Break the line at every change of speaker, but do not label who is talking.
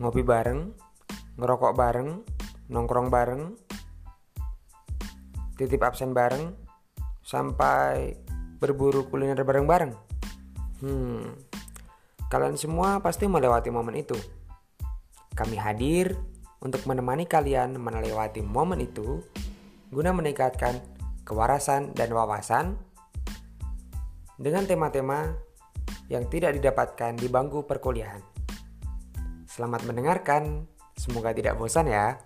ngopi bareng, ngerokok bareng, nongkrong bareng, titip absen bareng, sampai berburu kuliner bareng-bareng. Hmm, kalian semua pasti melewati momen itu. Kami hadir untuk menemani kalian melewati momen itu guna meningkatkan kewarasan dan wawasan dengan tema-tema yang tidak didapatkan di bangku perkuliahan. Selamat mendengarkan, semoga tidak bosan ya.